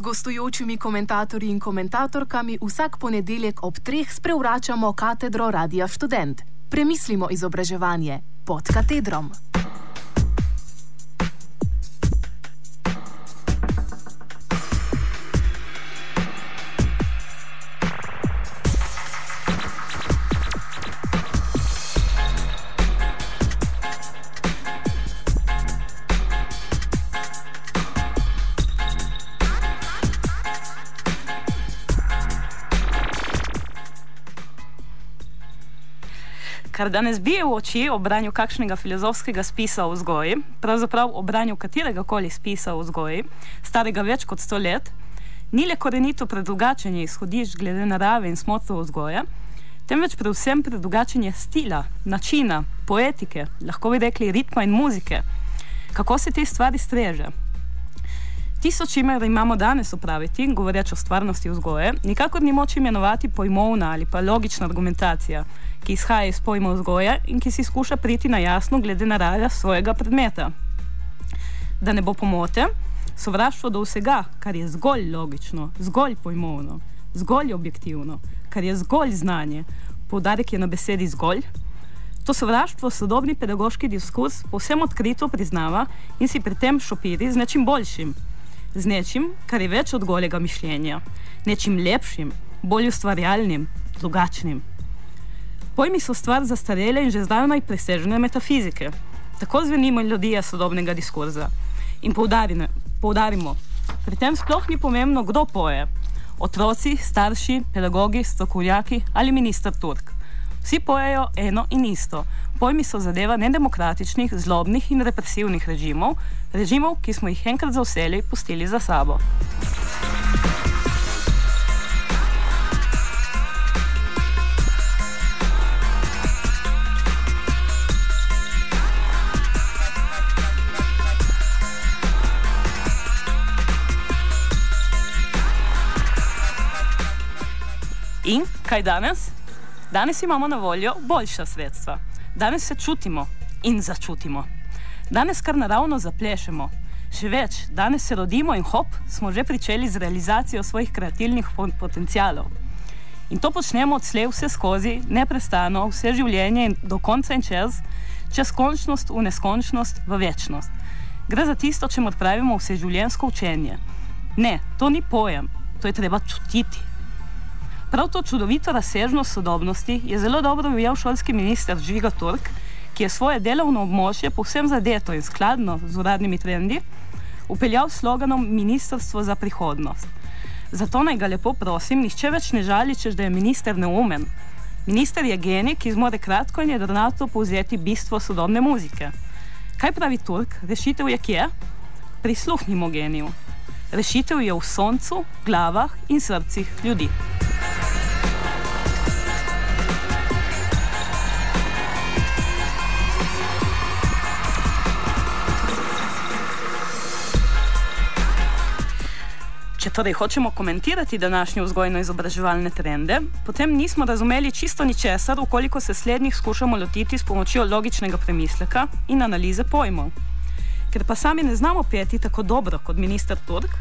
gostujočimi komentatorji in komentatorkami vsak ponedeljek ob treh sprevračamo katedro Radia Student. Premislimo izobraževanje pod katedrom. Kar danes bije v oči ob branju kakšnega filozofskega spisa o vzgoji, pravzaprav ob branju katerega koli spisa o vzgoji, starega več kot sto let, ni le korenito predrugačenje izhodišč glede narave in smotrov vzgoje, temveč predvsem predrugačenje stila, načina, poetike, lahko bi rekli ritma in muzike, kako se te stvari streže. Tisto, čimer imamo danes upraviti, govoreč o stvarnosti vzgoje, nikakor ni moč imenovati pojmovna ali pa logična argumentacija, ki izhaja iz pojma vzgoje in ki si skuša priti na jasno glede narave svojega predmeta. Da ne bo pomote, sovraštvo do vsega, kar je zgolj logično, zgolj pojmovno, zgolj objektivno, kar je zgolj znanje, poudarek je na besedi zgolj. To sovraštvo sodobni pedagoški diskurs povsem odkrito priznava in si pri tem šopiri z nečim boljšim, z nečim, kar je več od golega mišljenja, nečim lepšim, bolj ustvarjalnim, drugačnim. Pojmi so stvar zastarele in že zdavnaj presežene metafizike. Tako zveni melodija sodobnega diskurza. In poudarimo, pri tem sploh ni pomembno, kdo poje. Otroci, starši, pedagogi, strokovnjaki ali minister Turk. Vsi pojejo eno in isto. Pojmi so zadeva nedemokratičnih, zlobnih in represivnih režimov, režimov, ki smo jih enkrat za vselej pustili za sabo. In kaj danes? Danes imamo na voljo boljša sredstva. Danes se čutimo in začutimo. Danes kar naravno zaplešemo. Še več, danes se rodimo in hop, smo že pričeli z realizacijo svojih kreativnih potencialov. In to počnemo odslej vse skozi, neprestano, vse življenje in do konca in čez, čez končnost v neskončnost, v večnost. Gre za tisto, če odpravimo vse življenjsko učenje. Ne, to ni pojem, to je treba čutiti. Prav to čudovito razsežnost sodobnosti je zelo dobro ujel šolski minister Žiga Turk, ki je svoje delovno območje povsem zadeto in skladno z uradnimi trendi upeljal sloganom Ministrstvo za prihodnost. Zato naj ga lepo prosim, nihče več ne žali, če je minister neumen. Minister je genij, ki zmore kratko in jedrnato povzeti bistvo sodobne muzike. Kaj pravi Turk? Rešitev je kje? Prisluhnimo geniju. Rešitev je v soncu, glavah in srcih ljudi. Če torej hočemo komentirati današnje vzgojno-izobraževalne trende, potem nismo razumeli čisto ničesar, ukoliko se slednjih skušamo lotiti s pomočjo logičnega premisleka in analize pojmov. Ker pa sami ne znamo peti tako dobro kot minister Turk,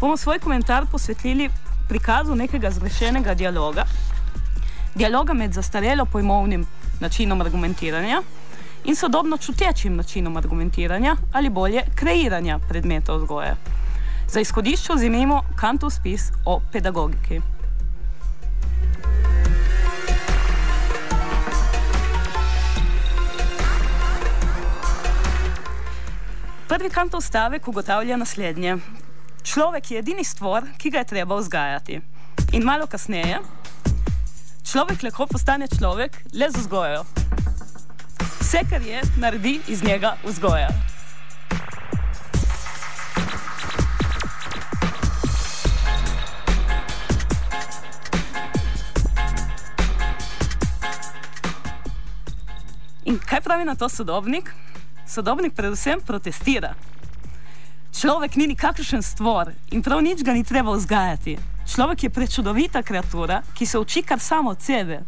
bomo svoj komentar posvetili prikazu nekega zgrešenega dialoga, dialoga med zastarelo pojmovnim načinom argumentiranja in sodobno čutečim načinom argumentiranja ali bolje kreiranja predmeta vzgoje. Za izhodišče vzemimo Kantov spis o pedagogiki. Prvi Kantov stavek ugotavlja naslednje. Človek je edini stvor, ki ga je treba vzgajati. In malo kasneje, človek lahko postane človek le z vzgojo. Vse, kar je, naredi iz njega vzgoja. Kaj pravi na to sodobnik? Sodobnik predvsem protestira. Človek ni nikakršen stvor in prav nič ga ni treba vzgajati. Človek je prečudovita kreatura, ki se uči kar samo od sebe.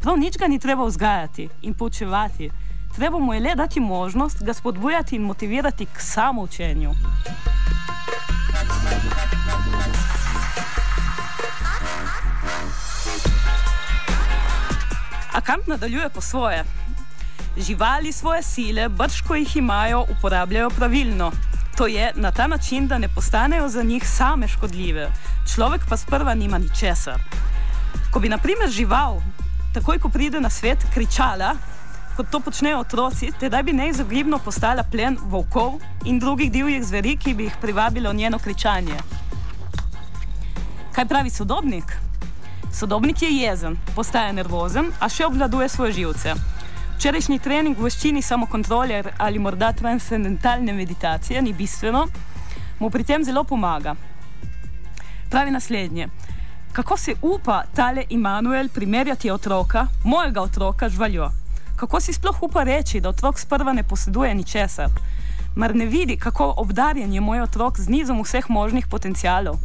Prav nič ga ni treba vzgajati in poučevati. Treba mu je le dati možnost, ga spodbujati in motivirati k samoučenju. A kamp nadaljuje po svoje. Živali svoje sile, brško jih imajo, uporabljajo pravilno. To je na ta način, da ne postanejo za njih same škodljive. Človek pa sprva nima ničesar. Ko bi, na primer, žival, takoj ko pride na svet, kričala, kot to počnejo otroci, tedaj bi neizogibno postala plen volkov in drugih divjih zveri, ki bi jih privabilo njeno kričanje. Kaj pravi sodobnik? Sodobnik je jezen, postaje nervozen, a še obvladuje svoje živce. Včerajšnji trening v veščini samokontrole ali morda transcendentalne meditacije ni bistveno, mu pri tem zelo pomaga. Pravi naslednje. Kako se upa tale Immanuel primerjati otroka, mojega otroka, žvaljo? Kako si sploh upa reči, da otrok sprva ne poseduje ničesar? Mar ne vidi, kako obdarjen je moj otrok z nizom vseh možnih potencialov?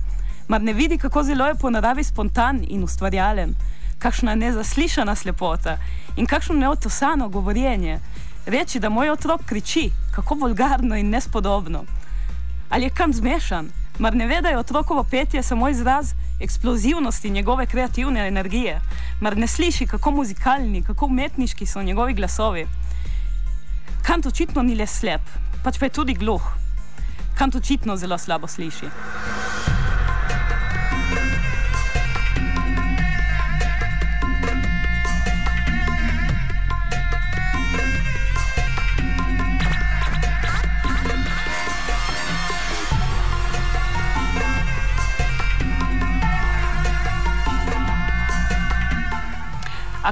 Mar ne vidi, kako zelo je po naravi spontan in ustvarjalen? Kakšna nezaslišana slepota in kakšno neotosano govorjenje. Reči, da moj otrok kriči, kako vulgarno in nespodobno. Ali je kam zmešan? Mar ne ve, da je otrokovo petje samo izraz eksplozivnosti njegove kreativne energije? Mar ne sliši, kako muzikalni, kako umetniški so njegovi glasovi? Kant očitno ni le slep, pač pa je tudi gluh. Kant očitno zelo slabo sliši.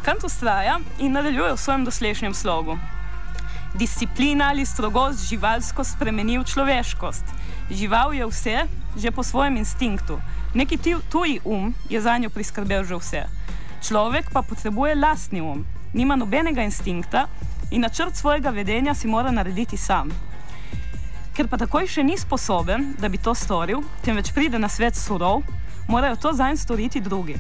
Kant ustraja in nadaljuje v svojem doslejšnjem slogu. Disciplina ali strogost živalsko spremeni v človeškost. Žival je vse, že po svojem instinktu. Neki tuji um je za njo priskrbel že vse. Človek pa potrebuje lastni um, nima nobenega instinkta in načrt svojega vedenja si mora narediti sam. Ker pa takoj še ni sposoben, da bi to storil, temveč pride na svet surov, morajo to zanj storiti drugi.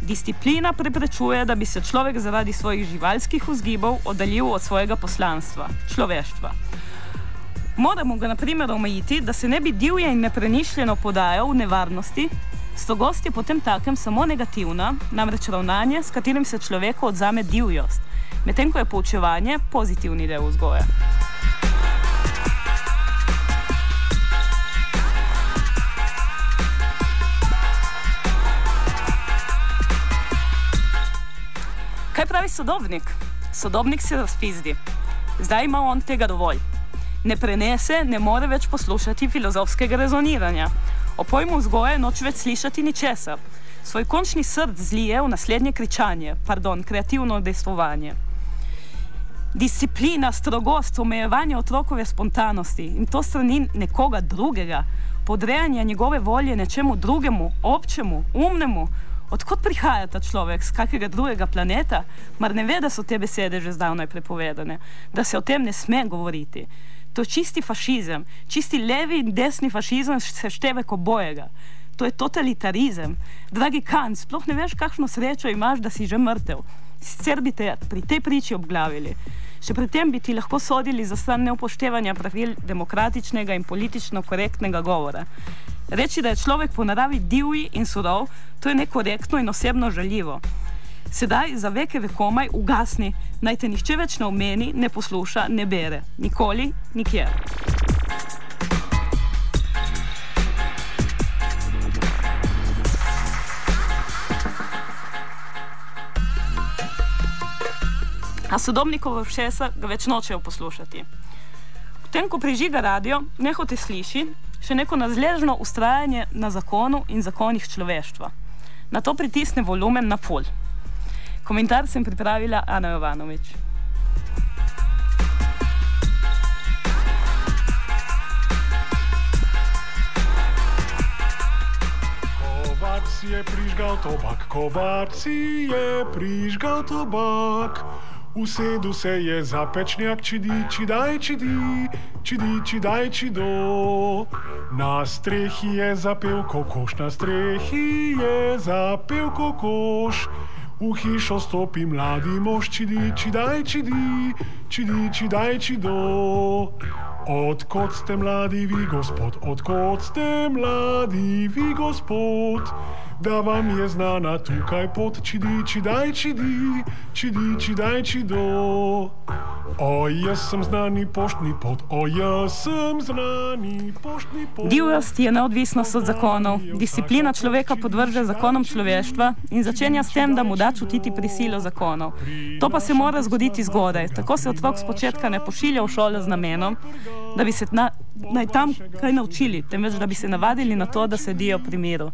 Disciplina preprečuje, da bi se človek zaradi svojih živalskih vzgibov oddaljil od svojega poslanstva, človeštva. Moramo ga, na primer, omejiti, da se ne bi divje in nepremišljeno podajal v nevarnosti, strogost je potem takem samo negativna, namreč ravnanje, s katerim se človeku odzame divjost, medtem ko je poučevanje pozitivni del vzgoja. Kaj pravi sodobnik? Sodobnik se razpizdi. Zdaj ima on tega dovolj. Ne prenese, ne more več poslušati filozofskega rezoniranja. O pojmu vzgoje noč več slišati ničesar. Svoj končni srd zlije v naslednje kričanje, pardon, kreativno dejstvovanje. Disciplina, strogost, omejevanje otrokove spontanosti in to strani nekoga drugega, podrejanje njegove volje nečemu drugemu, občemu, umnemu, Odkot prihaja ta človek, z kakega drugega planeta, mar ne ve, da so te besede že zdavnaj prepovedane, da se o tem ne sme govoriti. To je čisti fašizem, čisti levi in desni fašizem se števe kot bojega. To je totalitarizem. Dragi Kant, sploh ne veš, kakšno srečo imaš, da si že mrtev. Sicer bi te pri tej priči obglavili. Še predtem bi ti lahko sodili za stran neupoštevanja pravil demokratičnega in politično korektnega govora. Reči, da je človek po naravi divji in surov, to je nekorektno in osebno žaljivo. Sedaj za veke vekomaj ugasni, naj te nihče več ne omeni, ne posluša, ne bere. Nikoli, nikjer. A sodobnikovo všesa ga več nočejo poslušati. Potem, ko prižiga radio, nehote sliši, še neko nazležno ustrajanje na zakonu in zakonih človeštva. Na to pritisne volumen na full. Komentar sem pripravila Ana Jovanovič. Kovac je prižgal tobak, kovac je prižgal tobak. Usedel se je za pečnjak, čidi, čidaj, čidi, čidi, čidaj, čido. Na strehi je zapel kokoš, na strehi je zapel kokoš. V hišo stopi mladi mož, čidi, čidaj, čidi, čidi, čidaj, čido. Odkot ste mladi vi, gospod, odkot ste mladi vi, gospod? Da vam je znana tukaj pot, čidi, čidaj, čidi, čidi, čidaj, čido. O, jaz sem znani poštni pot, o, jaz sem znani poštni pot. Divjost je neodvisnost od zakonov, disciplina človeka podvrže zakonom človeštva in začenja s tem, da mu da čutiti prisilo zakonov. To pa se mora zgoditi zgodaj. Tako se otrok z začetka ne pošilja v šolo z namenom, da bi se na, naj tam kaj naučili, temveč da bi se navadili na to, da sedijo pri miru.